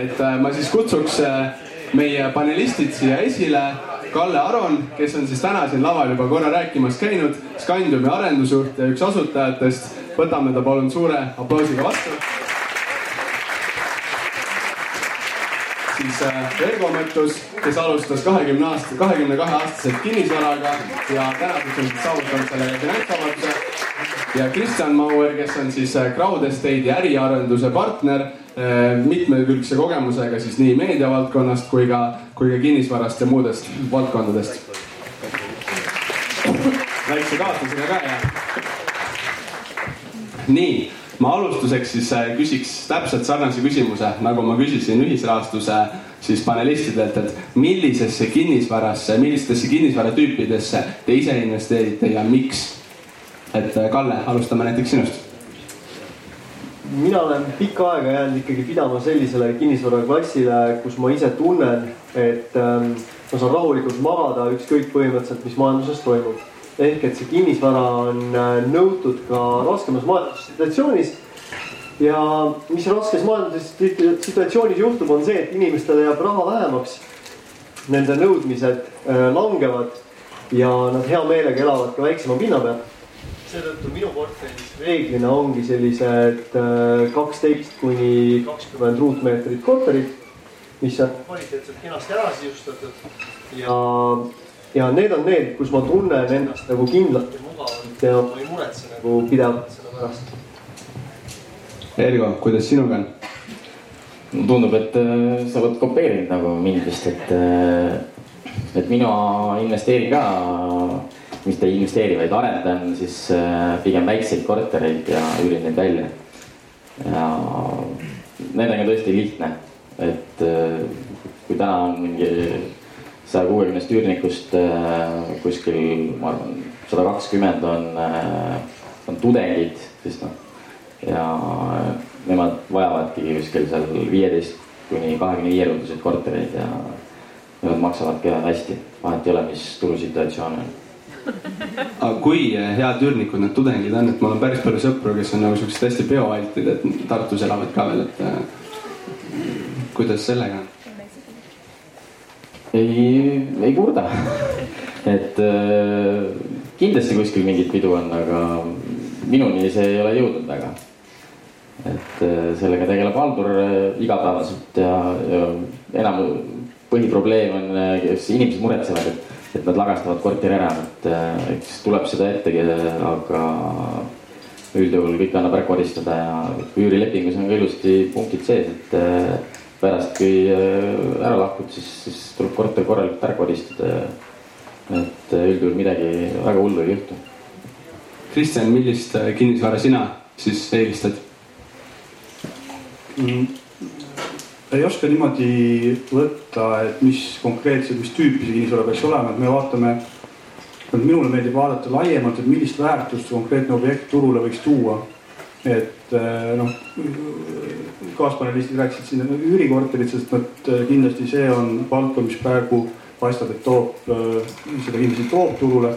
et äh, ma siis kutsuks äh, meie panelistid siia esile. Kalle Aron, kes on siis täna siin laval juba korra rääkimas käinud, Scandiumi arendusjuht ja üks asutajatest. võtame ta palun suure aplausiga vastu. siis äh, Ergo Mõttus, kes alustas kahekümne aasta, kahekümne kahe aastaselt kinnisvaraga ja tänaseks on saavutanud selle finantsvabaduse. ja Kristjan Mauer, kes on siis Crowd Estate'i äriarenduse partner mitmekülgse kogemusega siis nii meediavaldkonnast kui ka, kui ka kinnisvarast ja muudest valdkondadest. väikse kaotusega ka ja. nii, ma alustuseks siis küsiks täpselt sarnase küsimuse, nagu ma küsisin ühisrahastuse siis panelistidelt, et millisesse kinnisvarasse, millistesse kinnisvaratüüpidesse te ise investeerite ja miks? et Kalle, alustame näiteks sinust mina olen pikka aega jäänud ikkagi pidama sellisele kinnisvaraklassile, kus ma ise tunnen, et ähm, ma saan rahulikult magada, ükskõik põhimõtteliselt, mis majanduses toimub. ehk et see kinnisvara on äh, nõutud ka raskemas majandussituatsioonis. ja mis raskes majandussituatsioonis juhtub, on see, et inimestele jääb raha vähemaks. Nende nõudmised äh, langevad ja nad hea meelega elavad ka väiksema pinna peal seetõttu minu portfellis reeglina ongi sellised äh, kaksteist kuni kakskümmend ruutmeetrit korterid, mis on kvaliteetselt kenasti ära sisustatud ja, ja need on need, kus ma tunnen ennast nagu kindlalt ja mugavalt ja ma ei muretse nagu pidevalt selle pärast. Ergo, kuidas sinuga on? tundub, et äh, sa oled kopeerinud nagu mind vist, et, äh, et mina investeerin ka mitte ei investeeri, vaid arendan siis äh, pigem väikseid kortereid ja üürin neid välja. ja nendega on tõesti lihtne, et äh, kui täna on mingi saja kuuekümnest üürnikust äh, kuskil, ma arvan, sada kakskümmend on, on tudengid, siis noh. ja nemad vajavadki kuskil seal viieteist kuni kahekümne viie ruutuseid kortereid ja nemad maksavad ka hästi, vahet ei ole, mis turusituatsioon on aga kui head üürnikud need tudengid on, et mul on päris palju sõpru, kes on nagu siuksed hästi peoaltid, et Tartus elavad ka veel, et äh, kuidas sellega on? ei, ei kurda et äh, kindlasti kuskil mingit pidu on, aga minuni see ei ole jõudnud väga. et sellega tegeleb haldur igapäevaselt ja, ja enam põhiprobleem on, kes inimesed muretsevad, et et nad lagastavad korteri ära, et eks tuleb seda ettegi, aga üldjuhul kõik annab ära koristada ja üürilepingus on ka ilusti punktid sees, et äh, pärast, kui äh, ära lahkud, siis, siis tuleb korter korralikult ära koristada et üldjuhul midagi väga hullu ei juhtu. Kristjan, millist kinnisvara sina siis eelistad mm.? Ei oska niimoodi võtta, et mis konkreetselt, mis tüüpi see kinnisvara peaks olema, et me vaatame. minule meeldib vaadata laiemalt, et millist väärtust konkreetne objekt turule võiks tuua. et eh, noh, kaaspanelistid rääkisid siin üürikorterid, sest nad eh, kindlasti see on valdkond, mis praegu paistab, et toob, eh, seda kindlasti toob turule.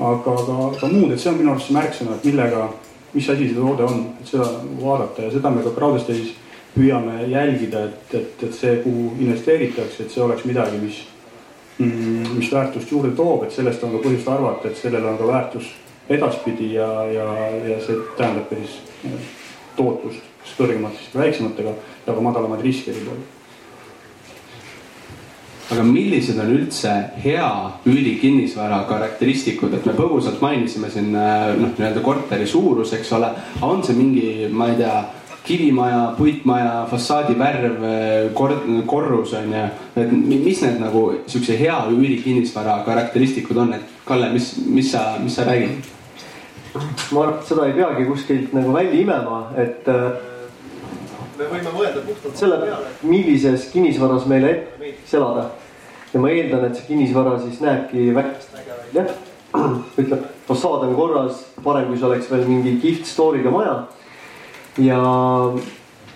aga ka, ka muud, et see on minu arust märksõna, et millega, mis asi see toode on, et seda vaadata ja seda me ka Crowdestage'is püüame jälgida, et, et, et see, kuhu investeeritakse, et see oleks midagi, mis, mm, mis väärtust juurde toob, et sellest on ka põhjust arvata, et sellel on ka väärtus edaspidi ja, ja, ja see tähendab ka siis tootlust, kas kõrgemat siis väiksematega ja ka madalamaid riske võib-olla aga millised on üldse hea üürikinnisvara karakteristikud, et me põgusalt mainisime siin äh, noh, nii-öelda korteri suurus, eks ole, on see mingi, ma ei tea kivimaja, puitmaja, fassaadi värv, kord-, korrus on ju. et mis need nagu siukse hea üürikinnisvara karakteristikud on, et Kalle, mis, mis sa, mis sa räägid? ma arvan, et seda ei peagi kuskilt nagu välja imema, et äh, me võime mõelda puhtalt selle peale, millises kinnisvaras meile meeldiks elada. ja ma eeldan, et see kinnisvara siis näebki väikest äge välja. ütleb, fassaad on korras, parem kui see oleks veel mingi kihvt story'ga maja ja,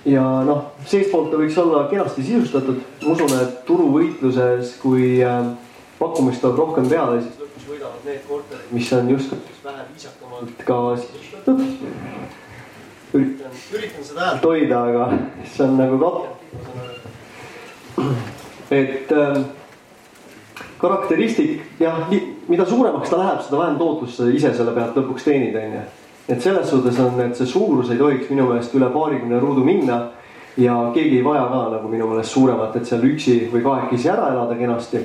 ja noh, seestpoolt ta võiks olla kenasti sisustatud. ma usun, et turuvõitluses, kui äh, pakkumist tuleb rohkem peale, siis lõpuks võidavad need korterid, mis on justkui vähe viisakamalt ka sisustatud. üritan, üritan seda häält hoida, aga see on nagu katkend. et äh, karakteristik jah, mida suuremaks ta läheb, seda vähem tootlust sa ise selle pealt lõpuks teenid, onju. Et selles suhtes on, et see suurus ei tohiks minu meelest üle paarikümne ruudu minna. ja keegi ei vaja ka nagu minu meelest suuremat, et seal üksi või kahekesi ära elada kenasti.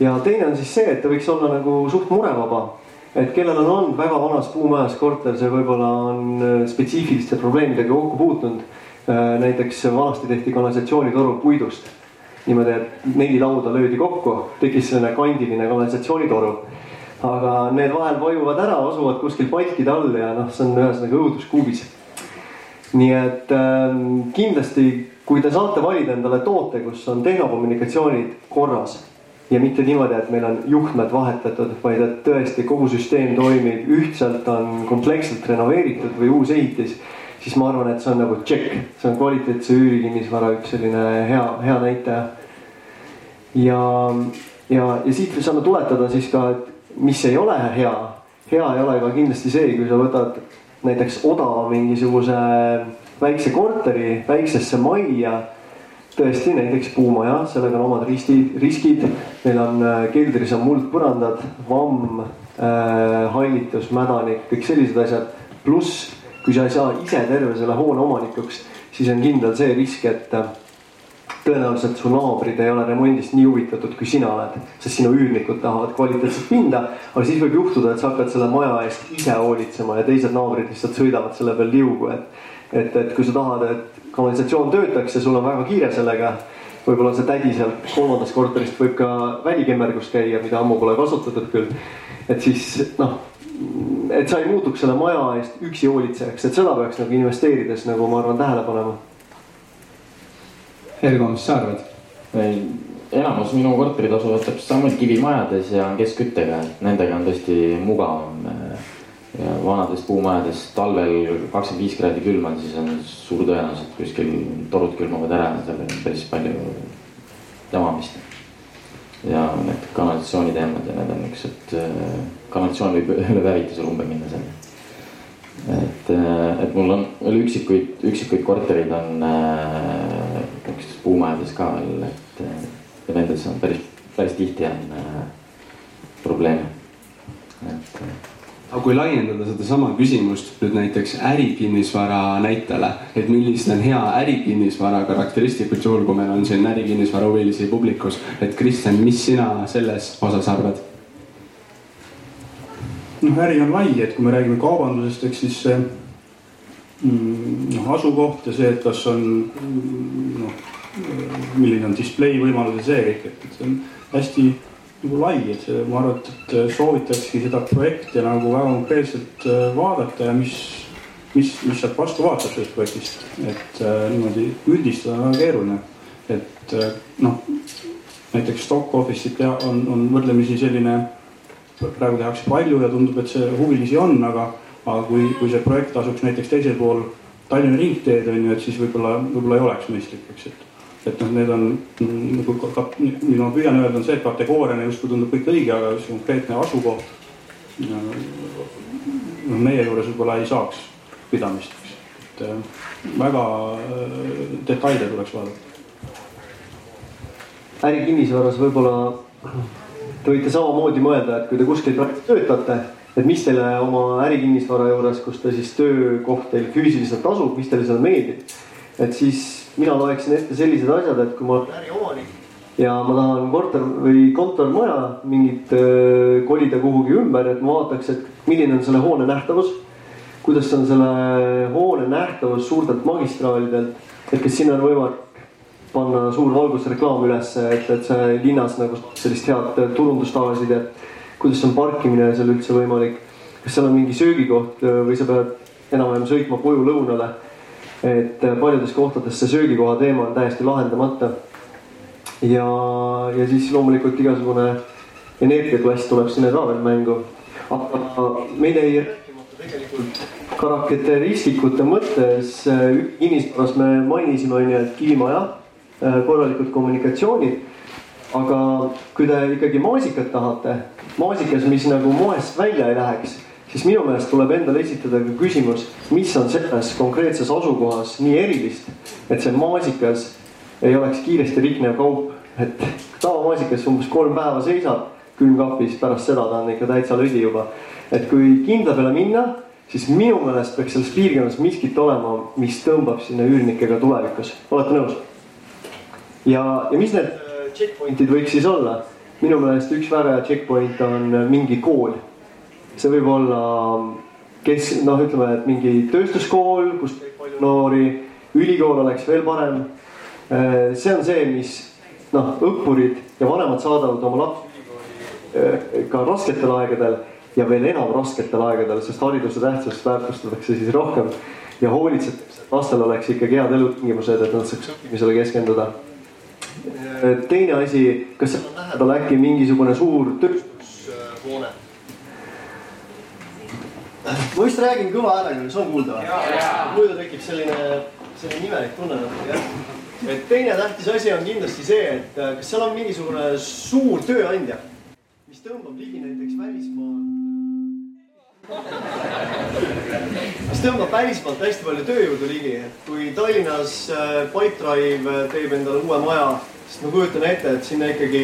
ja teine on siis see, et ta võiks olla nagu suht murevaba et kellel on olnud väga vanas puumajas korter, see võib-olla on äh, spetsiifiliste probleemidega kokku puutunud. Äh, näiteks vanasti tehti kanalisatsioonitoru puidust niimoodi, et neli lauda löödi kokku, tekkis selline kandiline kanalisatsioonitoru. Aga need vahel vajuvad ära, asuvad kuskil palkide all ja noh, see on ühesõnaga õuduskuubis. nii et äh, kindlasti, kui te saate valida endale toote, kus on tehnokommunikatsioonid korras ja mitte niimoodi, et meil on juhtmed vahetatud, vaid et tõesti kogu süsteem toimib ühtselt, on kompleksselt renoveeritud või uus ehitis siis ma arvan, et see on nagu tšekk, see on kvaliteetse üürikinnisvara üks selline hea, hea näitaja. ja, ja, ja siit me saame tuletada siis ka, et mis ei ole hea. hea ei ole ka kindlasti see, kui sa võtad näiteks odava mingisuguse väikse korteri väiksesse majja tõesti näiteks puumaja, sellega on omad risti, riskid. meil on äh, keldris on muldpõrandad, vamm äh,, hallitus, mädanik, kõik sellised asjad. pluss kui sa ei saa ise terve selle hoone omanikuks, siis on kindel see risk, et äh, tõenäoliselt su naabrid ei ole remondist nii huvitatud, kui sina oled, sest sinu üürnikud tahavad kvaliteetset pinda. aga siis võib juhtuda, et sa hakkad selle maja eest ise hoolitsema ja teised naabrid lihtsalt sõidavad selle peal liugu, et. et, et kui sa tahad, et kanalisatsioon töötaks ja sul on väga kiire sellega. võib-olla see tädi sealt kolmandast korterist võib ka välikemmergus käia, mida ammu pole kasutatud küll. et siis noh et sa ei muutuks selle maja eest üksi hoolitsejaks, et seda peaks nagu investeerides nagu ma arvan tähele panema. Ergo, mis sa arvad? enamus minu korterid asuvad täpselt samamoodi kivimajades ja keskküttega, et nendega on tõesti mugavam. ja vanades puumajades talvel kakskümmend viis kraadi külma, siis on suur tõenäosus, et kuskil torud külmavad ära ja seal on päris palju jamamist ja need kanalisatsiooni teemad ja need on niuksed, äh, kanalisatsioon võib üle päevituse lumbe minna seal. Et, äh, et mul on veel üksikuid, üksikuid korterid on äh, niisugustes puumajades ka veel, et ja nendes on päris, päris tihti on äh, probleeme, et aga kui laiendada sedasama küsimust nüüd näiteks ärikinnisvara näitele, et millised on hea ärikinnisvara karakteristikud, juhul kui meil on siin ärikinnisvara huvilisi publikus, et Kristjan, mis sina selles osas arvad? Noh, äri on lai, et kui me räägime kaubandusest, eks siis see mm, noh, asukoht ja see, et kas on mm, noh, milline on display võimalus ja see kõik, et, et see on hästi nagu lai, et see, ma arvan, et soovitakski seda projekti nagu väga konkreetselt äh, vaadata ja mis, mis, mis sealt vastu vaatab sellest projektist. et äh, niimoodi üldistada on väga keeruline. et äh, noh, näiteks stock office'it on, on võrdlemisi selline, praegu tehakse palju ja tundub, et see huvilisi on, aga, aga kui, kui see projekt asuks näiteks teisel pool Tallinna ringteed on ju, et siis võib-olla, võib-olla ei oleks mõistlik, eks, et et noh, need on nagu, mida ma püüan öelda, on see, et kategooriana justkui tundub kõik õige, aga see konkreetne asukoht. noh, meie juures võib-olla ei saaks pidamist, et äh, väga äh, detaile tuleks vaadata. ärikinnisvaras võib-olla te võite samamoodi mõelda, et kui te kuskil töötate, et mis teile oma ärikinnisvara juures, kus te siis töökoht teil füüsiliselt asub, mis teile seal meeldib. et siis mina loeksin ette sellised asjad, et kui ma olen äriomanik ja ma tahan korter või kontormaja mingit kolida kuhugi ümber, et ma vaataks, et milline on selle hoone nähtavus. kuidas on selle hoone nähtavus suurtelt magistraalidelt, et kas sinna on võimalik panna suur valgusreklaam ülesse, et, et see linnas nagu sellist head turundust tagasid ja kuidas on parkimine seal üldse võimalik. kas seal on mingi söögikoht või sa pead enam-vähem sõitma koju lõunale et äh, paljudes kohtades see söögikoha teema on täiesti lahendamata. ja, ja siis loomulikult igasugune energiaklass tuleb sinna ka veel mängu. aga meil jäi rääkimata tegelikult karakteristikute mõttes äh, kinnisvaras me mainisime, on ju, et kivimaja, äh, korralikud kommunikatsioonid. aga kui te ikkagi maasikat tahate, maasikas, mis nagu moest välja ei läheks siis minu meelest tuleb endale esitada ka küsimus, mis on selles konkreetses asukohas nii erilist, et see maasikas ei oleks kiiresti riknev kaup, et tavamaasikas umbes kolm päeva seisab külmkapis, pärast seda ta on ikka täitsa lödi juba. et kui kindla peale minna, siis minu meelest peaks selles piirkonnas miskit olema, mis tõmbab sinna üürnikega tulevikus, olete nõus? Ja, ja mis need äh, checkpoint'id võiks siis olla? minu meelest üks väga hea checkpoint on äh, mingi kool. see võib olla kes noh, ütleme, et mingi tööstuskool, kus käib palju noori, ülikool oleks veel parem. Äh, see on see, mis noh, õppurid ja vanemad saadavad oma lapsi ka rasketel aegadel ja veel enam rasketel aegadel, sest hariduse tähtsust väärtustatakse siis rohkem ja hoolitsetakse, et lastel oleks ikkagi head elutingimused, et nad saaks õppimisele keskenduda. Teine asi, kas seal on lähedal äkki mingisugune suur tööstushoone? ma vist räägin kõva häälega, kas on kuulda või? muidu tekib selline, selline imelik tunne natuke jah. et teine tähtis asi on kindlasti see, et kas seal on mingisugune suur tööandja mis tõmbab ligi näiteks välismaal. Mis tõmbab välismaalt hästi palju tööjõudu ligi, et kui Tallinnas äh, Pipedrive äh, teeb endale uue maja, siis ma kujutan ette, et sinna ikkagi,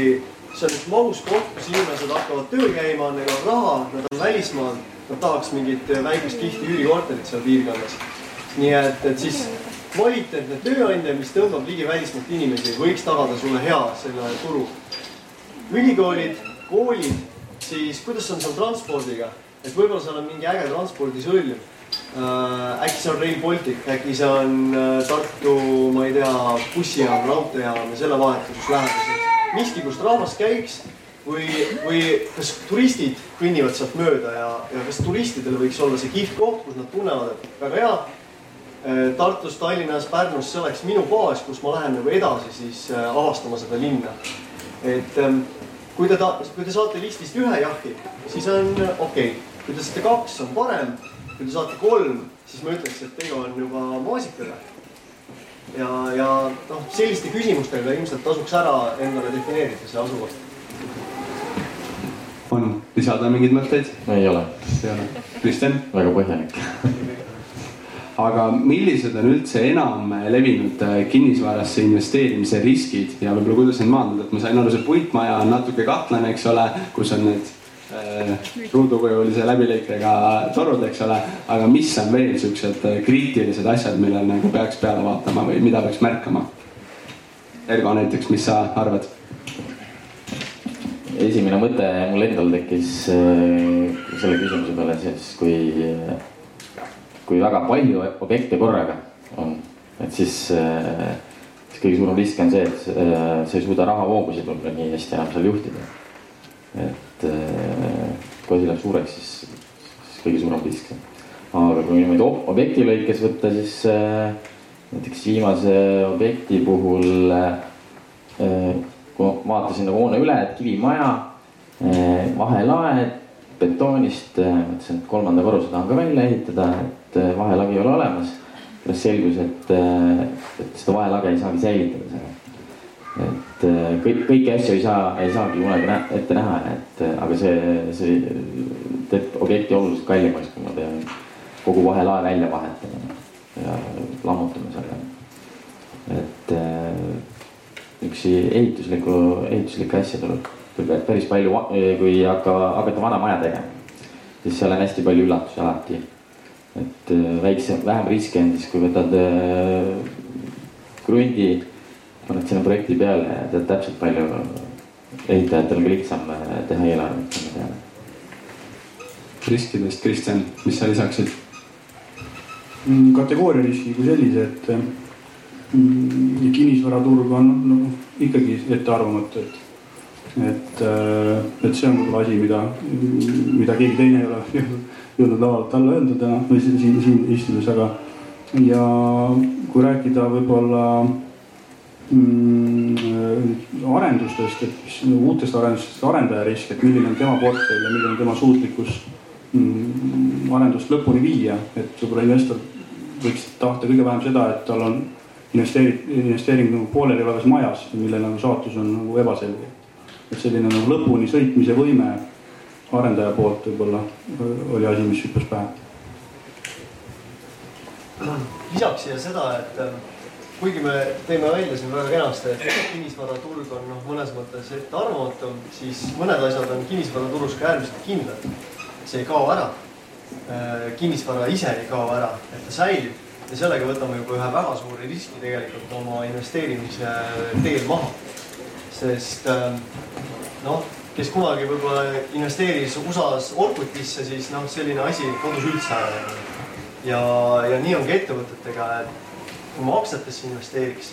see on üks mahus koht, kus inimesed hakkavad tööl käima, neil on raha, nad on välismaal, nad tahaks mingit äh, väikest kihti üürikorterit seal piirkonnas. nii et, et siis kvaliteetne tööandja, mis tõmbab ligi välismaalt inimesi, võiks tagada sulle hea selle turu. ülikoolid koolid, siis kuidas on seal transpordiga, et võib-olla seal on mingi äge transpordisõlm äh,. äkki see on Rail Baltic, äkki see on äh, Tartu, ma ei tea, bussijaam, raudteejaam ja selle vahetus lähedal. miski, kust rahvas käiks või, või kas turistid kõnnivad sealt mööda ja, ja kas turistidel võiks olla see kihvt koht, kus nad tunnevad, et väga hea. Äh, Tartus, Tallinnas, Pärnus, see oleks minu baas, kus ma lähen nagu edasi siis avastama seda linna. et ähm, kui te ta-, kui te saate listist ühe jahi, siis on okei okay.. Kui te saate kaks, on parem. kui te saate kolm, siis ma ütleks, et tegu on juba maasikaga. ja, ja noh, selliste küsimustega ilmselt tasuks ära endale defineerida see asukoht. on lisada mingeid mõtteid? ei ole. ei ole. Kristjan? väga põhjalik aga millised on üldse enam levinud äh, kinnisvarasse investeerimise riskid ja võib-olla kuidas neid maandada, et ma sain aru, see puitmaja on natuke kahtlane, eks ole, kus on need ruudukujulise läbilõikega torud, eks ole, aga mis on veel siuksed äh, kriitilised asjad, millele nagu peaks peale vaatama või mida peaks märkama? Ergo näiteks, mis sa arvad? esimene mõte mul endal tekkis äh, selle küsimuse peale siis, kui kui väga palju objekte korraga on, et siis, äh, siis kõige suurem risk on see, et äh, sa ei suuda rahavoogusid võib-olla nii hästi enam seal juhtida. et äh, kui asi läheb suureks, siis, siis kõige suurem risk. aga kui niimoodi objekti lõikes võtta, siis näiteks viimase objekti puhul, kui ma vaatasin nagu hoone üle, et kivimaja, vahelaed betoonist, mõtlesin, et kolmanda korruse tahan ka välja ehitada, et vahelagi ei ole olemas. pärast selgus, et, et seda vahelage ei saagi säilitada seal. Et äh, kõik, kõiki asju ei saa, ei saagi kunagi nä ette näha, et aga see, see teeb objekti oluliselt kallimaks, kui ma pean kogu vahelae välja vahetama ja lammutama selle. et üks ehituslikku, ehituslikke asju tuleb päris palju, kui hakka, hakata vana maja tegema, siis seal on hästi palju üllatusi alati. et äh, väiksem, vähem riske on siis, kui võtad äh, krundi, paned sinna projekti peale ja tead täpselt palju ehitajatel on ka lihtsam äh, teha eelarvet sinna peale. riskidest, Kristjan, mis sa lisaksid? Mm, kategooria riski kui sellise, et mm, kinnisvaraturg on noh, ikkagi ettearvamatu, et et, äh, et see on võib-olla asi, mida, mida keegi teine ei ole jõudnud lavalt alla öelda täna või siin, siin, siin istudes, aga. ja kui rääkida võib-olla mm, arendustest, et mis nagu uutest arendustest, arendaja risk, et milline on tema portfell ja milline on tema suutlikkus mm, arendust lõpuni viia, et võib-olla investor võiks tahta kõige vähem seda, et tal on investeering, investeering nagu pooleli olevas majas, mille nagu saatus on nagu ebaselge et selline nagu lõpuni sõitmise võime arendaja poolt võib-olla oli asi, mis hüppas pähe. lisaks siia seda, et kuigi me teeme välja siin väga kenasti, et kinnisvaraturg on noh, mõnes mõttes ettearvamatu, siis mõned asjad on kinnisvaraturus ka äärmiselt kindlad. see ei kao ära. Äh, kinnisvara ise ei kao ära, et ta säilib ja sellega võtame juba ühe väga suuri riski tegelikult oma investeerimise teel maha. sest ähm, noh, kes kunagi võib-olla investeeris USA-s Orkutisse, siis noh, selline asi kadus üldse ära. ja, ja nii ongi ettevõtetega, et kui ma aktsiatesse investeeriks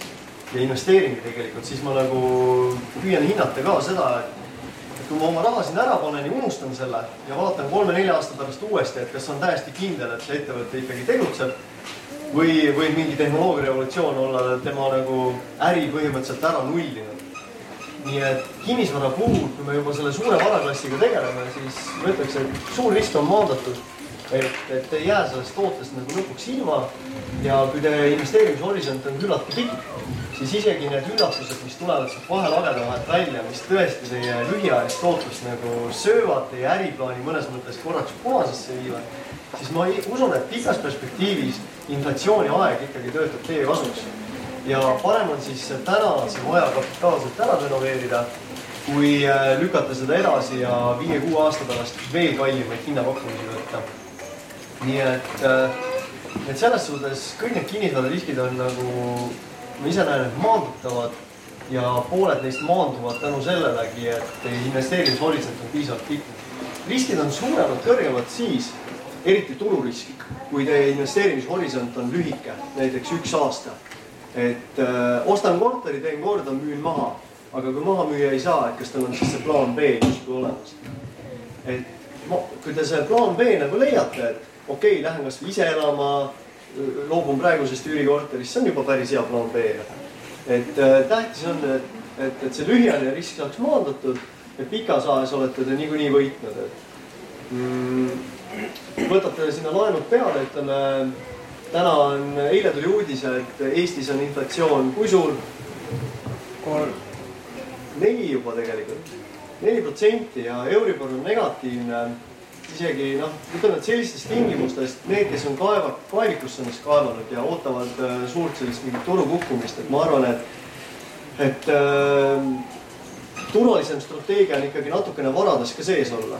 ja investeeringi tegelikult, siis ma nagu püüan hinnata ka seda, et kui ma oma raha sinna ära panen ja unustan selle ja vaatan kolme-nelja aasta pärast uuesti, et kas on täiesti kindel, et see ettevõte ikkagi tegutseb või võib mingi tehnoloogia revolutsioon olla tema nagu äri põhimõtteliselt ära nullinud. nii et kinnisvara puhul, kui me juba selle suure varaklassiga tegeleme, siis ma ütleks, et suur risk on maandatud et, et ei jää sellest tootest nagu lõpuks ilma. ja kui teie investeerimishorisont on küllaltki pikk, siis isegi need üllatused, mis tulevad sealt vahelageda vahelt välja, mis tõesti teie lühiajalist tootlust nagu söövad, teie äriplaani mõnes mõttes korraks punasesse viivad, siis ma usun, et pikas perspektiivis inflatsiooni aeg ikkagi töötab teie kasuks. ja parem on siis täna see maja kapitaalselt ära renoveerida kui äh, lükata seda edasi ja viie-kuue aasta pärast veel kallimaid hinnapakkumisi võtta nii et, äh, et selles suhtes kõik need kinnisvarariskid on nagu, ma ise näen, et maandutavad ja pooled neist maanduvad tänu sellelegi, et investeerimishorisont on piisavalt pikk. riskid on suuremad, kõrgemad siis, eriti tururisk, kui teie investeerimishorisont on lühike, näiteks üks aasta. et öö, äh, ostan korteri, teen korda, müün maha, aga kui maha müüa ei saa, et kas tal on siis see plaan B justkui olemas. et ma, kui te selle plaan B nagu leiate, et okei okay,, lähen kasvõi ise elama, loobun praegusest üürikorterist, see on juba päris hea plaan B. et äh, tähtis on, et, et, et see lühiajaline risk saaks maandatud ja pikas ajas olete te niikuinii võitnud, et mm, võtate sinna laenud peale, ütleme täna on, eile tuli uudis, et Eestis on inflatsioon, kui suur? neli juba tegelikult, neli protsenti ja Euribor on negatiivne isegi noh, ütleme, et sellistest tingimustest need, kes on kaeva, kaevikusse ennast kaevanud ja ootavad äh, suurt sellist mingit turu kukkumist, et ma arvan, et, et äh, turvalisem strateegia on ikkagi natukene varades ka sees olla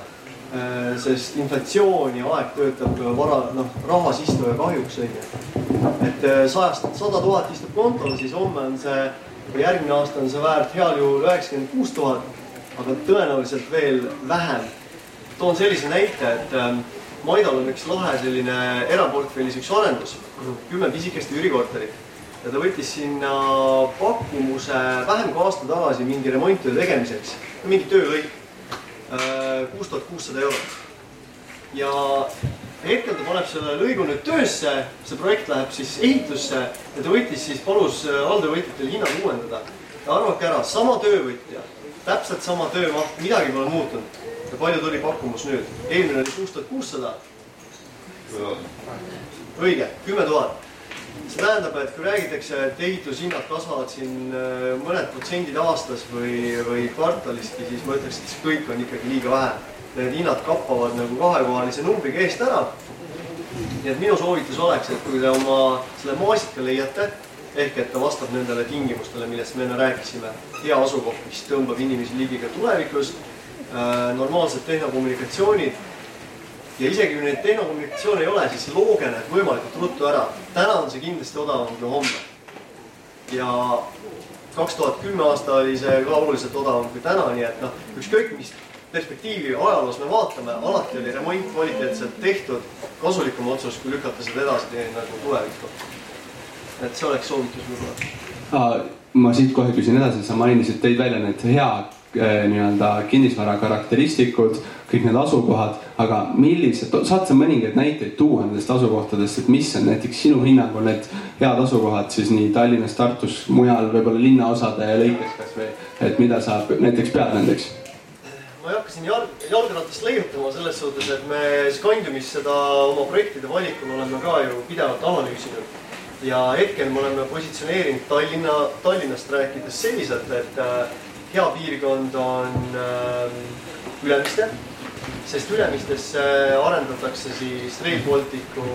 äh,. sest inflatsioon ja aeg töötab vara, noh, rahas istuja kahjuks on ju. et äh, sajast, sada tuhat istub kontol, siis homme on see või järgmine aasta on see väärt heal juhul üheksakümmend kuus tuhat, aga tõenäoliselt veel vähem toon sellise näite, et ähm, Maidal on üks lahe selline eraportfellis üks arendus, kümme pisikest üürikorterit ja ta võttis sinna pakkumuse vähem kui aasta tagasi mingi remonttöö tegemiseks, mingi töölõik, äh, kuus tuhat kuussada eurot. ja hetkel ta paneb selle lõigu nüüd töösse, see projekt läheb siis ehitusse ja ta võttis siis, palus äh, alltöövõtjatel hinnad uuendada. arvake ära, sama töövõtja, täpselt sama töömaht, midagi pole muutunud ja palju tuli pakkumus nüüd? eelmine oli kuus tuhat kuussada. õige, kümme tuhat. see tähendab, et kui räägitakse, et ehitushinnad kasvavad siin äh, mõned protsendid aastas või, või kvartaliski, siis ma ütleks, et see kõik on ikkagi liiga vähe. Need hinnad kappavad nagu kahekohalise numbriga eest ära. nii et minu soovitus oleks, et kui te oma selle maasika leiate, ehk et ta vastab nendele tingimustele, millest me enne rääkisime, hea asukoht, mis tõmbab inimesi ligi ka tulevikus normaalsed tehnokommunikatsioonid. ja isegi kui neid tehnokommunikatsioone ei ole, siis looge need võimalikult ruttu ära. täna on see kindlasti odavam kui homme. ja kaks tuhat kümme aasta oli see ka oluliselt odavam kui täna, nii et noh, ükskõik mis perspektiivi ajaloos me vaatame, alati oli remont kvaliteetselt tehtud, kasulikum otsus, kui lükata seda edasi nagu tulevikku. et see oleks soovitus võib-olla. ma siit kohe küsin edasi, sa mainisid, tõid välja need head Äh, nii-öelda kinnisvara karakteristikud, kõik need asukohad, aga millised, saad sa mõningaid näiteid tuua nendest asukohtadest, et mis on näiteks sinu hinnangul need head asukohad siis nii Tallinnas, Tartus, mujal võib-olla linnaosade lõikes kasvõi, et mida sa näiteks pead nendeks? ma ei hakka siin jalg, jalgratast leiutama selles suhtes, et me Scandiumis seda oma projektide valikul oleme ka ju pidevalt analüüsinud. ja hetkel me oleme positsioneerinud Tallinna, Tallinnast rääkides selliselt, et äh, hea piirkond on äh, Ülemiste, sest Ülemistesse arendatakse siis Rail Balticu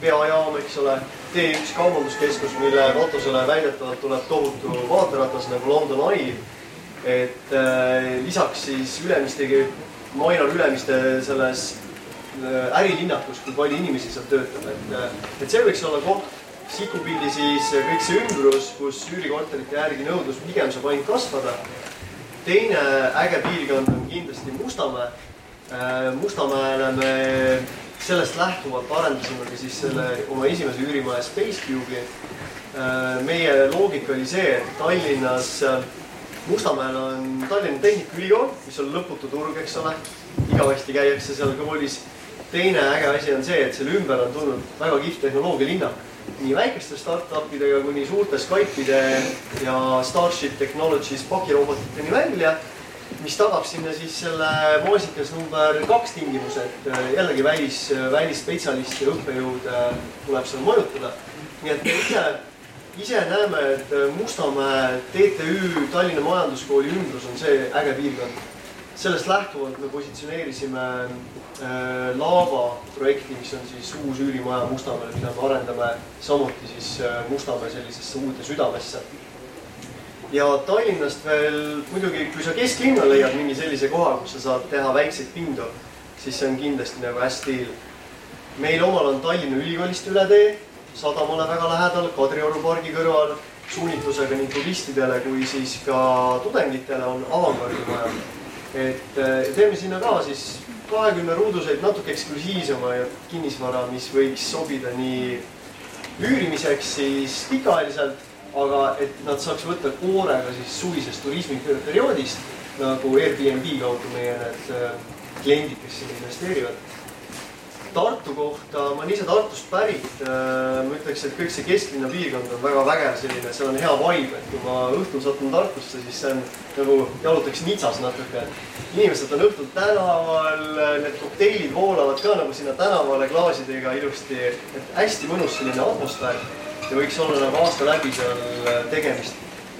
peajaam, eks ole, T1 kaubanduskeskus, mille katusele väidetavalt tuleb tohutu vaateratas nagu London Eye. et äh, lisaks siis Ülemistegi, mainan Ülemiste selles äh, ärilinnakus, kui palju inimesi seal töötab, et, äh, et see võiks olla koht, sikupildi siis kõik see ümbrus, kus üürikorterite järgi nõudlus pigem saab ainult kasvada. teine äge piirkond on kindlasti Mustamäe. Mustamäele me sellest lähtuvalt arendasimegi siis selle oma esimese üürimaja Space Cube'i. meie loogika oli see, et Tallinnas Mustamäel on Tallinna Tehnikaülikool, mis on lõputu turg, eks ole. igavesti käiakse seal koolis. teine äge asi on see, et selle ümber on tulnud väga kihvt tehnoloogialinnak. Nii väikeste startup idega kuni suurte Skype'ide ja Starship Technologies pakirobotiteni välja. mis tagab sinna siis selle moosikas number kaks tingimuse, et jällegi välis, välisspetsialist ja õppejõud tuleb seal mõjutada. nii et ise ise näeme, et Mustamäe, TTÜ, Tallinna Majanduskooli ümbrus on see äge piirkond. sellest lähtuvalt me positsioneerisime äh, Laava projekti, mis on siis uus üürimaja Mustamäel, mida me arendame samuti siis äh, Mustamäe sellisesse uude südamesse. ja Tallinnast veel muidugi, kui sa kesklinna leiad mingi sellise koha, kus sa saad teha väikseid pindu, siis see on kindlasti nagu hästi. meil omal on Tallinna Ülikoolist üle tee sadamale väga lähedal, Kadrioru pargi kõrval, suunitlusega nii turistidele kui siis ka tudengitele on avangardimaja. et teeme sinna ka siis kahekümne ruuduseid natuke eksklusiivsemaid kinnisvara, mis võiks sobida nii üürimiseks siis pikaajaliselt, aga et nad saaks võtta koorega siis suvisest turismiperioodist nagu Airbnb kaudu meie need kliendid, kes sinna investeerivad Tartu kohta, ma olen ise Tartust pärit. ma ütleks, et kõik see kesklinna piirkond on väga vägev selline, seal on hea vibe, et kui ma õhtul satun Tartusse, siis see on nagu jalutaks nitsas natuke. inimesed on õhtul tänaval, need kokteilid voolavad ka nagu sinna tänavale klaasidega ilusti, et hästi mõnus selline atmosfäär. ja võiks olla nagu aasta läbi seal tegemist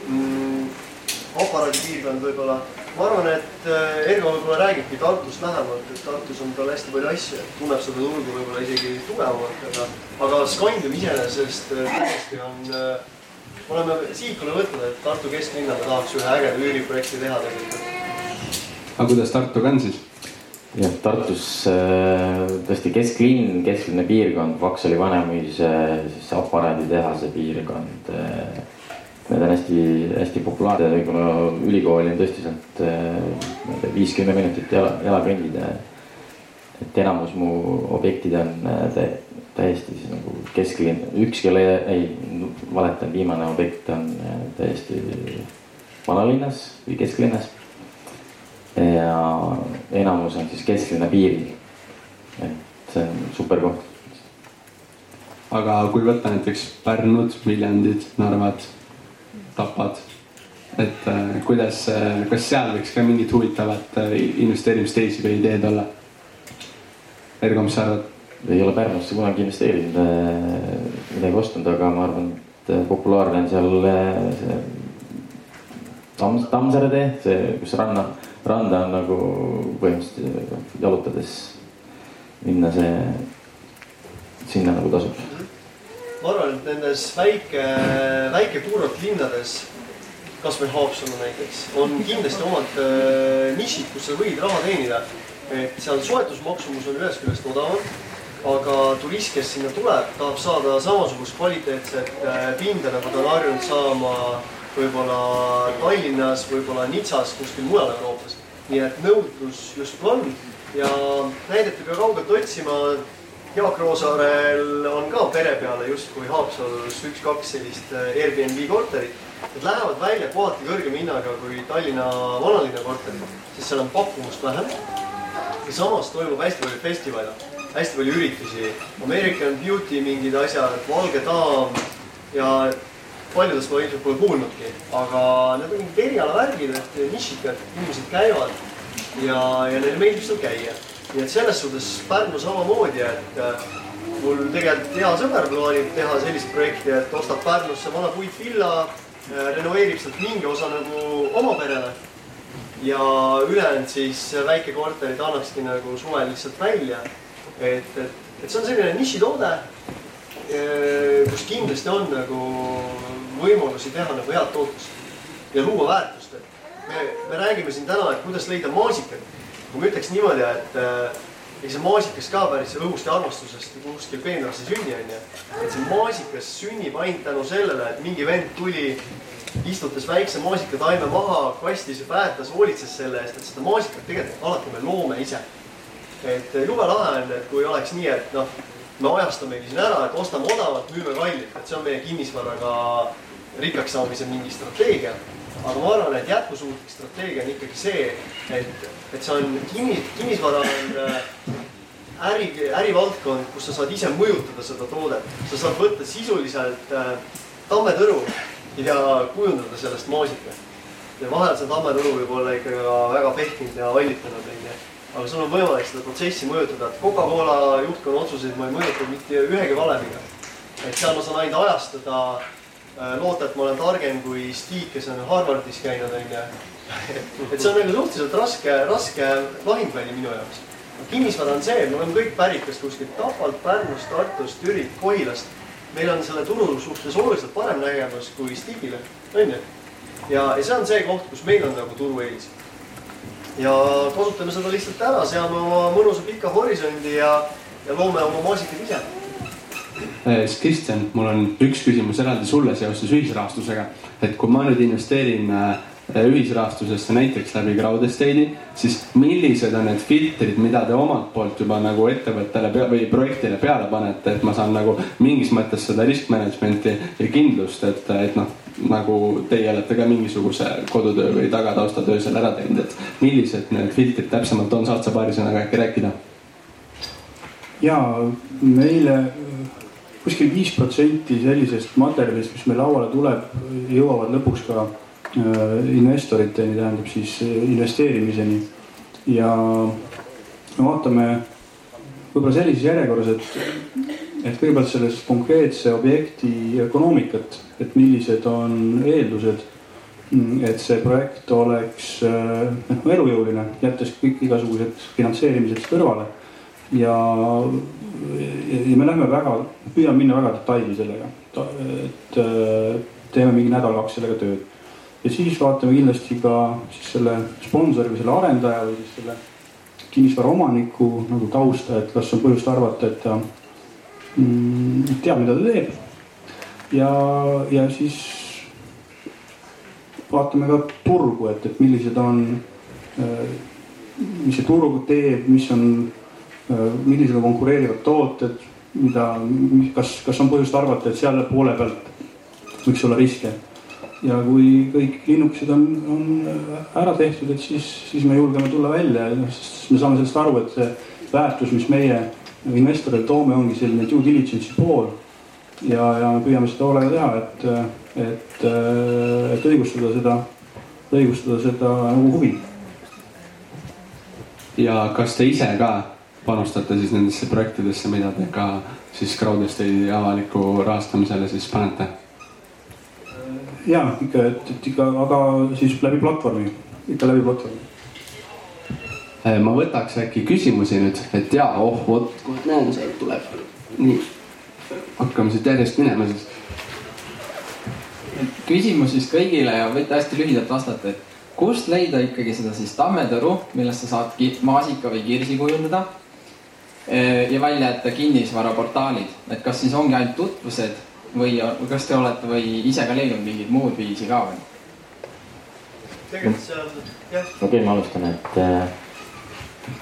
mm,. Aparaadipiirkond võib-olla ma arvan, et äh, Ergo võib-olla räägibki Tartust lähemalt, et Tartus on tal hästi palju asju, et tunneb seda turgu võib-olla isegi tugevamalt, aga, aga Scandium iseenesest äh, täiesti on, äh, me oleme sihikule võtnud, et Tartu kesklinnaga tahaks ühe ägeda üüriprojekti teha tegelikult. aga kuidas Tartuga on siis? jah, Tartus tõesti kesklinn, kesklinna piirkond, Vaksali Vanemuise siis aparaaditehase piirkond Need on hästi-hästi populaarsed, võib-olla ülikooli on tõesti sealt, ma ei tea, viis-kümme minutit jala, jala kõndida. et enamus mu objektid on tä täiesti siis nagu kesklinn, üks, kelle, ei, valetan, viimane objekt on täiesti vanalinnas või kesklinnas. ja enamus on siis kesklinna piiril. et see on super koht. aga kui võtta näiteks Pärnud, Viljandid, Narvad Tapad. et äh, kuidas äh,, kas seal võiks ka mingit huvitavat äh, investeerimissteisi või ideed olla? Ergo, mis sa arvad? ei ole Pärnusse kunagi investeerinud midagi ostnud, aga ma arvan, et populaarne on seal see Tamm, Tammsaare tee, see, kus ranna, randa on nagu põhimõtteliselt jalutades minna, see, sinna nagu tasub ma arvan, et nendes väike, väike-puuralt linnades, kasvõi Haapsalu näiteks, on kindlasti omad äh, nišid, kus sa võid raha teenida. et seal soetusmaksumus on ühest küljest odavam, aga turist, kes sinna tuleb, tahab saada samasugust kvaliteetset äh, pinda, nagu ta on harjunud saama võib-olla Tallinnas, võib-olla Nitsas, kuskil mujal Euroopas. nii et nõudlus justkui on ja näidete ka kaugelt otsima Jaak Roosaarel on ka pere peale justkui Haapsalus üks-kaks sellist äh, Airbnb korterit. Need lähevad välja kohati kõrgema hinnaga kui Tallinna vanalinna korterid, sest seal on pakkumust vähem. ja samas toimub hästi palju festivale, hästi palju üritusi, American Beauty mingid asjad, Valge daam ja paljudest ma ilmselt pole kuulnudki, aga need on mingid erialavärgid, et nišikad inimesed käivad ja, ja neile meeldib seal käia nii et selles suhtes Pärnu samamoodi, et äh, mul tegelikult hea sõber plaanib teha sellist projekti, et ostab Pärnusse vana puitvilla, äh, renoveerib sealt mingi osa nagu oma perele. ja ülejäänud siis väikekorterid annakski nagu suvel lihtsalt välja. et, et, et see on selline nišitoode, kus kindlasti on nagu võimalusi teha nagu head tootlust ja luua väärtust, et me, me räägime siin täna, et kuidas leida maasikat. Kui ma ütleks niimoodi, et äh, ega see maasikas ka päris õhust ja armastusest kuskil peenras ei sünni, onju. et see maasikas sünnib ainult tänu sellele, et mingi vend tuli, istutas väikse maasikataime maha, kastis ja päätas, hoolitses selle eest, et seda maasikat tegelikult alati me loome ise. et jube lahe on, et kui oleks nii, et noh, me ajastamegi siin ära, et ostame odavalt, müüme kallilt, et see on meie kinnisvaraga rikkaks saamise mingi strateegia. Aga ma arvan, et jätkusuutlik strateegia on ikkagi see, et, et see on kinni, kinnisvara on äh, äri, ärivaldkond, kus sa saad ise mõjutada seda toodet. sa saad võtta sisuliselt äh, tammetõru ja kujundada sellest maasika. ja vahel see tammetõru võib olla ikka väga pehkinud ja hallitanud, onju. aga sul on võimalik seda protsessi mõjutada, et Coca-Cola juhtkonna otsuseid ma ei mõjuta mitte ühegi valemiga. et seal ma saan ainult ajastada loota, et ma olen targem kui Stig, kes on Harvardis käinud, onju. et see on nagu suhteliselt raske, raske lahingväli minu jaoks. kinnisvara on see, me oleme kõik pärit kas kuskilt Tapalt, Pärnust, Tartust, Türilt, Kohilast. meil on selle turu suhtes oluliselt parem nägemus kui Stigile, onju. ja, ja see on see koht, kus meil on nagu turueelis. ja kasutame seda lihtsalt ära, seame oma mõnusa pika horisondi ja, ja loome oma maasikad ise Äh, siis Kristjan, mul on üks küsimus eraldi sulle seoses ühisrahastusega. et kui ma nüüd investeerin äh, ühisrahastusesse näiteks läbi Crowd Estate'i, siis millised on need filtrid, mida te omalt poolt juba nagu ettevõttele või projektile peale panete, et ma saan nagu mingis mõttes seda risk management'i ja kindlust, et, et noh, nagu teie olete ka mingisuguse kodutöö või tagataustatöö seal ära teinud, et millised need filtrid täpsemalt on, saad sa paari sõnaga äkki rääkida? ja meile kuskil viis protsenti sellisest materjalist, mis meil lauale tuleb, jõuavad lõpuks ka äh, investoriteni, tähendab siis äh, investeerimiseni. ja vaatame võib-olla sellises järjekorras, et, et kõigepealt sellest konkreetse objekti ökonoomikat, et millised on eeldused, et see projekt oleks äh, noh elujõuline, jättes kõik igasugused finantseerimised kõrvale ja ja me lähme väga, püüame minna väga detaili sellega, et äh, teeme mingi nädal-kaks sellega tööd. ja siis vaatame kindlasti ka siis selle sponsori või selle arendaja või siis selle kinnisvara omaniku nagu tausta, et kas on põhjust arvata, et ta mm, teab, mida ta teeb. ja, ja siis vaatame ka turgu, et, et millised on, äh, mis see turg teeb, mis on millised on konkureerivad tooted, mida, kas, kas on põhjust arvata, et selle poole pealt võiks olla riske. ja kui kõik linnukesed on, on ära tehtud, et siis, siis me julgeme tulla välja, sest me saame sellest aru, et see väärtus, mis meie investorile toome, ongi selline due diligence'i pool. ja, ja me püüame seda hoolega teha, et, et, et õigustada seda, õigustada seda nagu huvi. ja kas te ise ka panustate siis nendesse projektidesse, mida te ka siis Crowdestate'i avaliku rahastamisele siis panete? ja ikka, et, et ikka, aga siis läbi platvormi, ikka läbi platvormi. Äh, ma võtaks äkki küsimusi nüüd, et ja oh vot, kohe näen, sealt tuleb. nii, hakkame siit järjest minema siis. küsimus siis kõigile ja võite hästi lühidalt vastata, et kust leida ikkagi seda siis tammetoru, millest sa saad maasika või kirsi kujundada ja välja jätta kinnisvaraportaalid, et kas siis ongi ainult tutvused või kas te olete või ise ka leidnud mingit muud viisi ka või? tegelikult on, jah. okei okay,, ma alustan, et äh,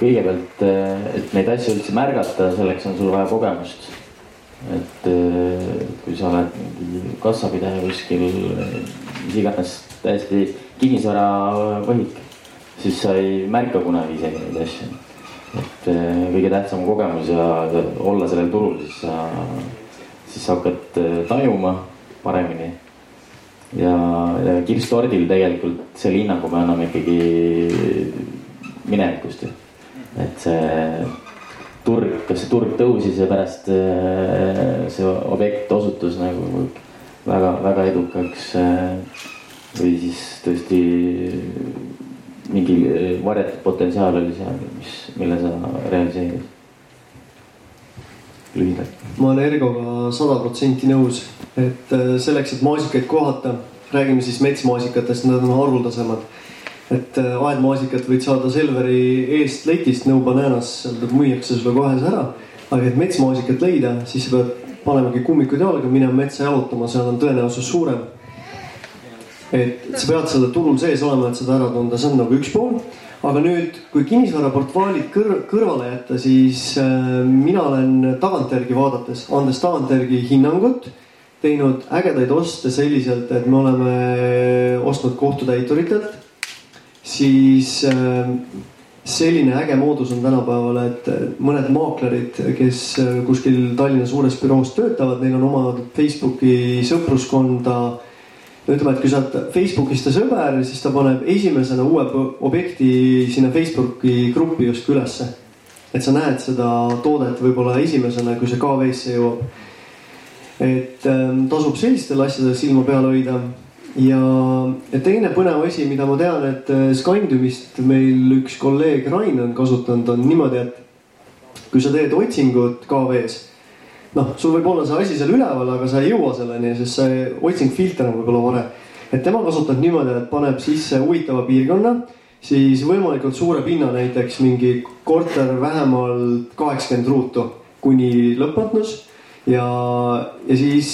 kõigepealt, äh, et neid asju üldse märgata, selleks on sul vaja kogemust. et kui sa oled mingi kassapidaja kuskil, mis iganes täiesti kinnisvaravõhik, siis sa ei märka kunagi isegi neid asju et eh, kõige tähtsam kogemus ja olla sellel turul, siis sa, siis sa hakkad eh, tajuma paremini. ja, ja kirstordil tegelikult selle hinnangu me anname ikkagi minevikust ju. et see turg, kas see turg tõusis ja pärast eh, see objekt osutus nagu väga-väga edukaks. või siis tõesti mingi varjatud potentsiaal oli seal, mis, mille sa realiseerid? lühidalt. ma olen Ergoga sada protsenti nõus, et äh, selleks, et maasikaid kohata, räägime siis metsmaasikatest, nad on haruldasemad. et äh, aedmaasikat võid saada Selveri eest letist No Bananas, seal müüakse sulle kohe see ära. aga et metsmaasikat leida, siis sa pead panemagi kummikud jalga, minema metsa jalutama, seal on tõenäosus suurem. Et sa pead selle turul sees olema, et seda ära tunda, see on nagu üks pool. Aga nüüd, kui kinnisvaraportaalid kõr kõrvale jätta, siis äh, mina olen tagantjärgi vaadates, andes tagantjärgi hinnangut, teinud ägedaid oste selliselt, et me oleme ostnud kohtutäituritelt, siis äh, selline äge moodus on tänapäeval, et mõned maaklerid, kes kuskil Tallinna suures büroos töötavad, neil on oma Facebooki sõpruskonda ütleme, et kui sa oled Facebookis ta sõber, siis ta paneb esimesena uue objekti sinna Facebooki gruppi justkui ülesse. et sa näed seda toodet võib-olla esimesena, kui see KV-sse jõuab. et ähm, tasub sellistel asjadel silma peal hoida. ja, ja teine põnev asi, mida ma tean, et äh, Scandiumist meil üks kolleeg Rain on kasutanud, on niimoodi, et kui sa teed otsingut KV-s noh, sul võib olla see asi seal üleval, aga sa ei jõua selleni, sest see otsingfilter on võib-olla vale. et tema kasutab niimoodi, et paneb sisse huvitava piirkonna, siis võimalikult suure pinna, näiteks mingi korter vähemalt kaheksakümmend ruutu kuni lõpmatus ja, ja siis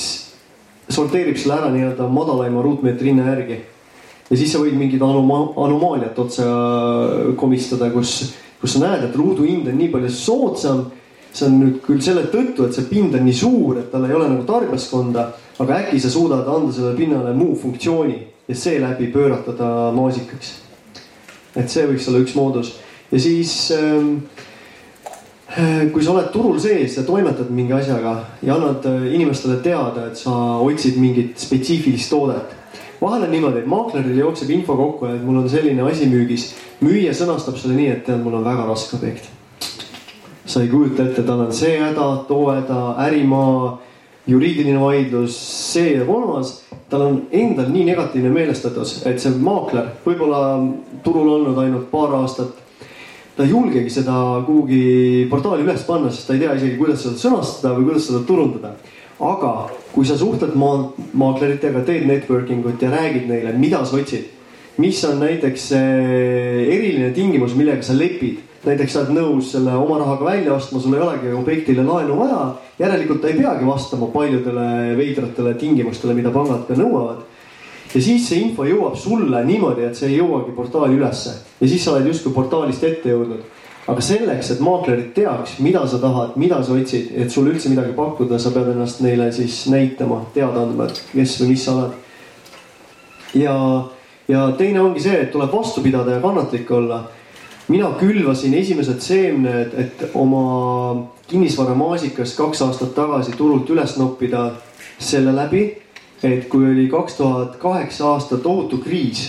sorteerib selle ära nii-öelda madalaima ruutmeetri hinna järgi. ja siis sa võid mingit anoma anomaaliat otsa komistada, kus, kus sa näed, et ruuduhind on nii palju soodsam see on nüüd küll selle tõttu, et see pind on nii suur, et tal ei ole nagu tarbijaskonda, aga äkki sa suudad anda sellele pinnale muu funktsiooni ja seeläbi pöörata ta maasikaks. et see võiks olla üks moodus ja siis ähm, äh, kui sa oled turul sees ja toimetad mingi asjaga ja annad äh, inimestele teada, et sa otsid mingit spetsiifilist toodet. vahel on niimoodi, et maakleril jookseb info kokku, et mul on selline asi müügis. müüja sõnastab selle nii, et tead, mul on väga raske objekt sa ei kujuta ette, tal on see häda, too häda, ärimaa, juriidiline vaidlus, see ja kolmas. tal on endal nii negatiivne meelestatus, et see maakler, võib-olla turul olnud ainult paar aastat. ta ei julgegi seda kuhugi portaali üles panna, sest ta ei tea isegi, kuidas seda sõnastada või kuidas seda turundada. aga kui sa suhtled maa, maakleritega, teed networking ut ja räägid neile, mida sa otsid, mis on näiteks eriline tingimus, millega sa lepid näiteks sa oled nõus selle oma rahaga välja ostma, sul ei olegi objektile laenu vaja. järelikult ta ei peagi vastama paljudele veidratele tingimustele, mida pangad ka nõuavad. ja siis see info jõuab sulle niimoodi, et see ei jõuagi portaali ülesse ja siis sa oled justkui portaalist ette jõudnud. aga selleks, et maaklerid teaks, mida sa tahad, mida sa otsid, et sul üldse midagi pakkuda, sa pead ennast neile siis näitama, teada andma, et kes või mis sa oled. ja, ja teine ongi see, et tuleb vastu pidada ja kannatlik olla mina külvasin esimesed seemned, et oma kinnisvaramaasikas kaks aastat tagasi turult üles noppida selle läbi, et kui oli kaks tuhat kaheksa aasta tohutu kriis,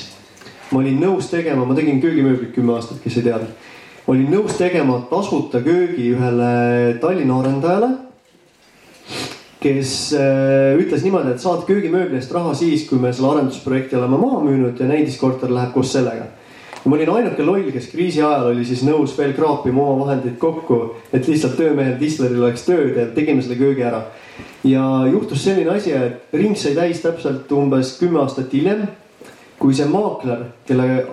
ma olin nõus tegema, ma tegin köögimööblit kümme aastat, kes ei teadnud. olin nõus tegema tasuta köögi ühele Tallinna arendajale, kes äh, ütles niimoodi, et saad köögimööbli eest raha siis, kui me selle arendusprojekti oleme maha müünud ja näidiskorter läheb koos sellega ja ma olin ainuke loll, kes kriisi ajal oli siis nõus veel kraapima oma vahendeid kokku, et lihtsalt töömehel Disleril oleks tööd ja tegime selle köögi ära. ja juhtus selline asi, et ring sai täis täpselt umbes kümme aastat hiljem, kui see maakler, kelle,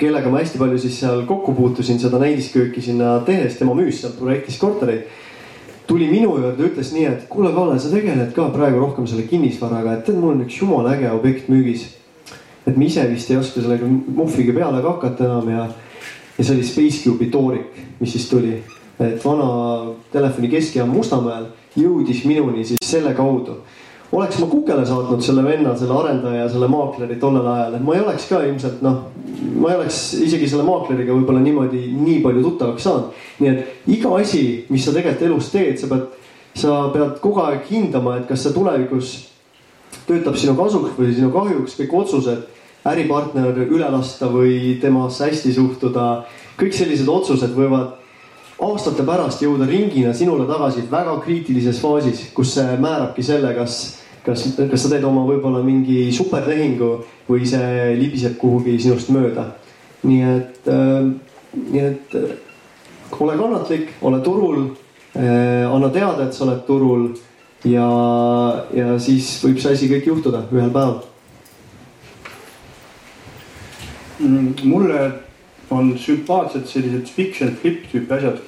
kellega ma hästi palju siis seal kokku puutusin, seda näidiskööki sinna tehes, tema müüs seal projektis kortereid tuli minu juurde, ütles nii, et kuule, Kalle, sa tegeled ka praegu rohkem selle kinnisvaraga, et tead, mul on üks jumala äge objekt müügis et me ise vist ei oska sellega muhviga peale ka hakata enam ja, ja see oli Spacecube'i toorik, mis siis tuli. et vana telefoni keskjaam Mustamäel jõudis minuni siis selle kaudu. oleks ma kukele saatnud selle venna, selle arendaja, selle maakleri tollel ajal, et ma ei oleks ka ilmselt noh, ma ei oleks isegi selle maakleriga võib-olla niimoodi nii palju tuttavaks saanud. nii et iga asi, mis sa tegelikult elus teed, sa pead, sa pead kogu aeg hindama, et kas see tulevikus töötab sinu kasuks või sinu kahjuks, kõik otsused, äripartner üle lasta või temasse hästi suhtuda. kõik sellised otsused võivad aastate pärast jõuda ringina sinule tagasi väga kriitilises faasis, kus see määrabki selle, kas, kas, kas sa teed oma võib-olla mingi supertehingu või see libiseb kuhugi sinust mööda. nii et, nii et ole kannatlik, ole turul, anna teada, et sa oled turul ja, ja siis võib see asi kõik juhtuda ühel päeval mm,. mulle on sümpaatsed sellised fiction flip tüüpi asjad.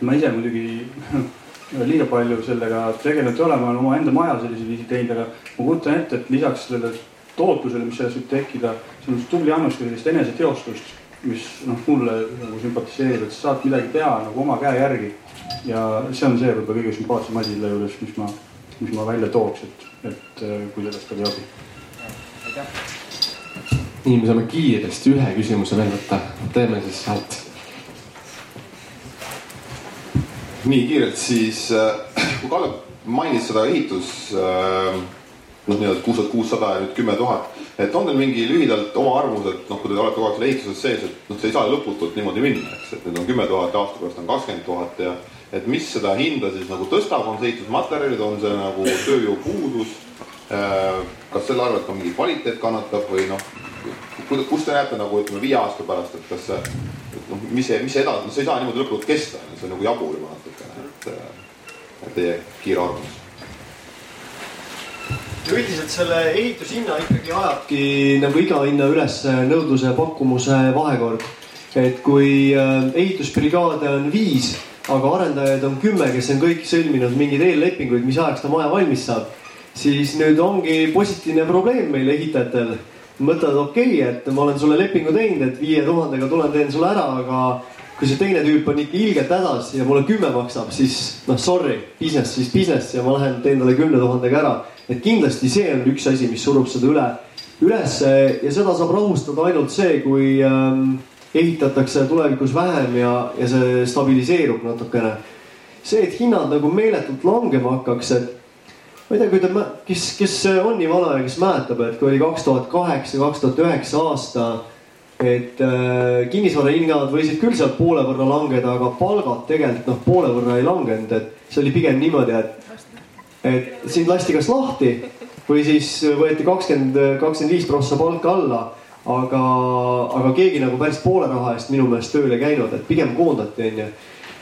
ma ise muidugi liiga palju sellega tegelenud ei ole, ma olen omaenda maja sellisel viisil teinud, aga ma kujutan ette, et lisaks sellele tootlusele, mis sellest võib tekkida, see on tubli annus ka sellist eneseteostust, mis noh, mulle nagu sümpatiseerib, et sa saad midagi teha nagu oma käe järgi. Ja see on see võib-olla kõige sümpaatsem asi selle juures, mis ma, mis ma välja tooks, et, et kui sellest oli abi. aitäh nii, me saame kiiresti ühe küsimuse veel võtta, teeme siis sealt. nii kiirelt siis, äh, kui Kalle mainis seda ehitus äh, noh, nii-öelda kuus tuhat kuussada ja nüüd kümme tuhat, et on teil mingi lühidalt oma arvamus, et noh, kui te olete kogu aeg seal ehituses sees, et noh, see ei saa lõputult niimoodi minna, eks, et nüüd on kümme tuhat ja aasta pärast on kakskümmend tuhat ja et mis seda hinda siis nagu tõstab, on see ehitusmaterjalid, on see nagu tööjõupuudus? Äh, kas selle arvelt ka mingi kvaliteet kannatab või noh, kus te näete nagu ütleme viie aasta pärast, et kas see, noh, mis see, mis see edasi, see ei saa niimoodi lõputult kesta, see on nagu jabur juba natukene, et, et teie kiire arvamus üldiselt selle ehitushinna ikkagi ajabki nagu iga hinna üles nõudluse ja pakkumuse vahekord. et kui äh, ehitusbrigaade on viis, aga arendajaid on kümme, kes on kõik sõlminud mingeid eellepinguid, mis ajaks ta maja valmis saab, siis nüüd ongi positiivne probleem meil ehitajatel mõtled, okei okay,, et ma olen sulle lepingu teinud, et viie tuhandega tulen, teen sulle ära, aga kui see teine tüüp on ikka ilgelt hädas ja mulle kümme maksab, siis noh, sorry, business is business ja ma lähen teen talle kümne tuhandega ära. et kindlasti see on üks asi, mis surub seda üle, ülesse ja seda saab rahustada ainult see, kui ähm, ehitatakse tulevikus vähem ja, ja see stabiliseerub natukene. see, et hinnad nagu meeletult langema hakkaks, et ma ei tea, kui te, kes, kes on nii vana ja kes mäletab, et kui oli kaks tuhat kaheksa, kaks tuhat üheksa aasta, et äh, kinnisvarahinnad võisid küll sealt poole võrra langeda, aga palgad tegelikult noh, poole võrra ei langenud, et see oli pigem niimoodi, et, et sind lasti kas lahti või siis võeti kakskümmend, kakskümmend viis prossa palka alla aga, aga keegi nagu päris poole raha eest minu meelest tööle ei käinud, et pigem koondati, onju.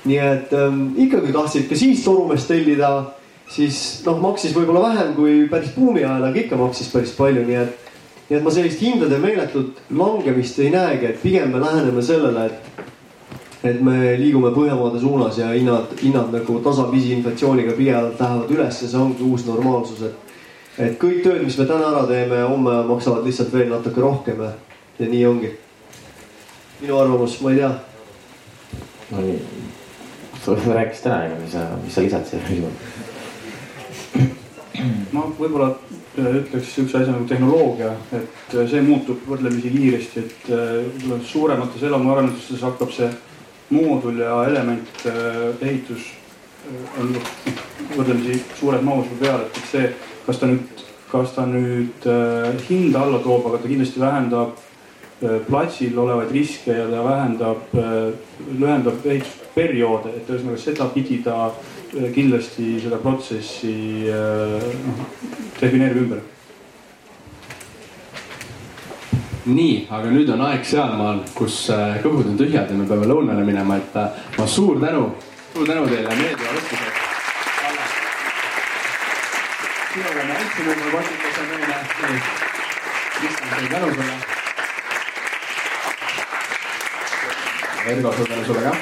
nii et ähm, ikkagi tahtsid ka siis torumeest tellida siis noh, maksis võib-olla vähem kui päris buumi ajal, aga ikka maksis päris palju, nii et. nii et ma sellist hindade meeletut langemist ei näegi, et pigem me läheneme sellele, et. et me liigume Põhjamaade suunas ja hinnad, hinnad nagu tasapisi inflatsiooniga pidevalt lähevad üles ja see ongi uus normaalsus, et. Et kõik tööd, mis me täna ära teeme, homme maksavad lihtsalt veel natuke rohkem ja, ja nii ongi. minu arvamus, ma ei tea. no nii, sa rääkisid ära, mis sa, mis sa lisad siia küsimuse? ma võib-olla äh, ütleks sihukese asja nagu tehnoloogia, et äh, see muutub võrdlemisi kiiresti, et võib-olla äh, suuremates elamuarendustes hakkab see moodul ja element ehitus on võrdlemisi suures mahus juba peal, et see, kas ta nüüd, kas ta nüüd hinda alla toob, aga ta kindlasti vähendab platsil olevaid riske ja ta vähendab, lühendab ehitusperioode, et ühesõnaga sedapidi ta kindlasti seda protsessi noh, defineerib ümber. nii, aga nüüd on aeg sealmaal, kus äh, kõhud on tühjad ja me peame lõunale minema, et äh, ma suur tänu, suur tänu teile meeldiva vestluse eest. Sinu peale hästi number vastutus on meile. Kristjan, suur tänu sulle. Ergo, suur tänu sulle ka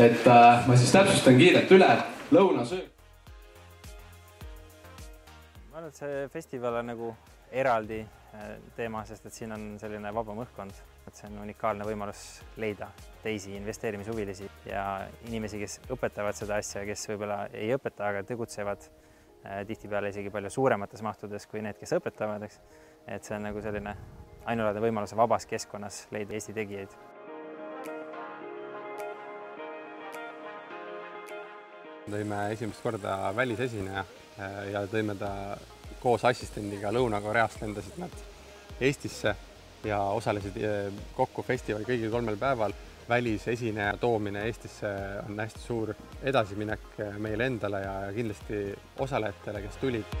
et äh, ma siis täpsustan kiirelt üle, lõunasöök. ma arvan, et see festival on nagu eraldi äh, teema, sest et siin on selline vabam õhkkond, et see on unikaalne võimalus leida teisi investeerimishuvilisi ja inimesi, kes õpetavad seda asja, kes võib-olla ei õpeta, aga tegutsevad tihtipeale isegi palju suuremates mahtudes kui need, kes õpetavad, eks. et see on nagu selline ainulaadne võimalus vabas keskkonnas leida Eesti tegijaid tõime esimest korda välisesineja äh, ja tõime ta koos assistendiga Lõuna-Koreast lendasid nad Eestisse ja osalesid äh, kokku festivali kõigil kolmel päeval. välisesineja toomine Eestisse on hästi suur edasiminek meile endale ja kindlasti osalejatele, kes tulid.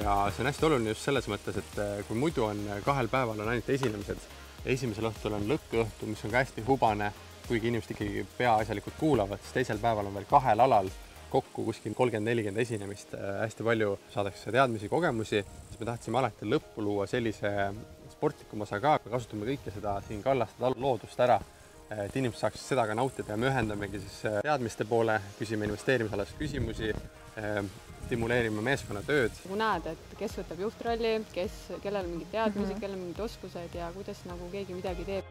Ja see on hästi oluline just selles mõttes, et eh, kui muidu on kahel päeval on ainult esinemised, esimesel õhtul on lõkkõhtu, mis on ka hästi hubane, kuigi inimesed ikkagi peaasjalikult kuulavad, siis teisel päeval on veel kahel alal kokku kuskil kolmkümmend, nelikümmend esinemist, äh, hästi palju saadakse teadmisi, kogemusi, siis me tahtsime alati lõppu luua sellise sportlikuma osa ka, kasutame kõike seda siin kallastada loodust ära, et inimesed saaksid seda ka nautida. Ja me ühendamegi siis äh, teadmiste poole, küsime investeerimisalasi küsimusi, äh, stimuleerime meeskonnatööd. nagu näed, et kes võtab juhtrolli, kes, kellel on mingid teadmised mm, -hmm. kellel on mingid oskused ja kuidas nagu keegi midagi teeb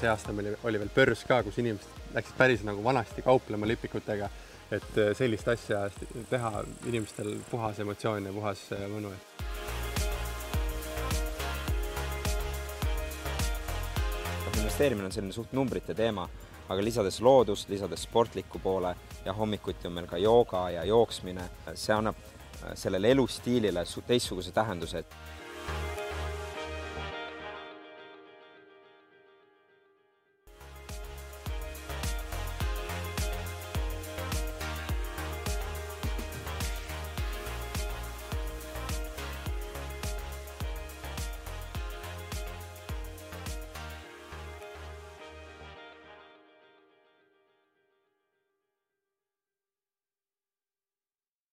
see aasta meil oli veel börs ka, kus inimesed läksid päris nagu vanasti kauplema lipikutega, et äh, sellist asja teha inimestel puhas emotsioon ja puhas äh, mõnu. investeerimine on selline suht numbrite teema, aga lisades loodust, lisades sportliku poole ja hommikuti on meil ka jooga ja jooksmine, see annab äh, sellele elustiilile teistsuguse tähenduse,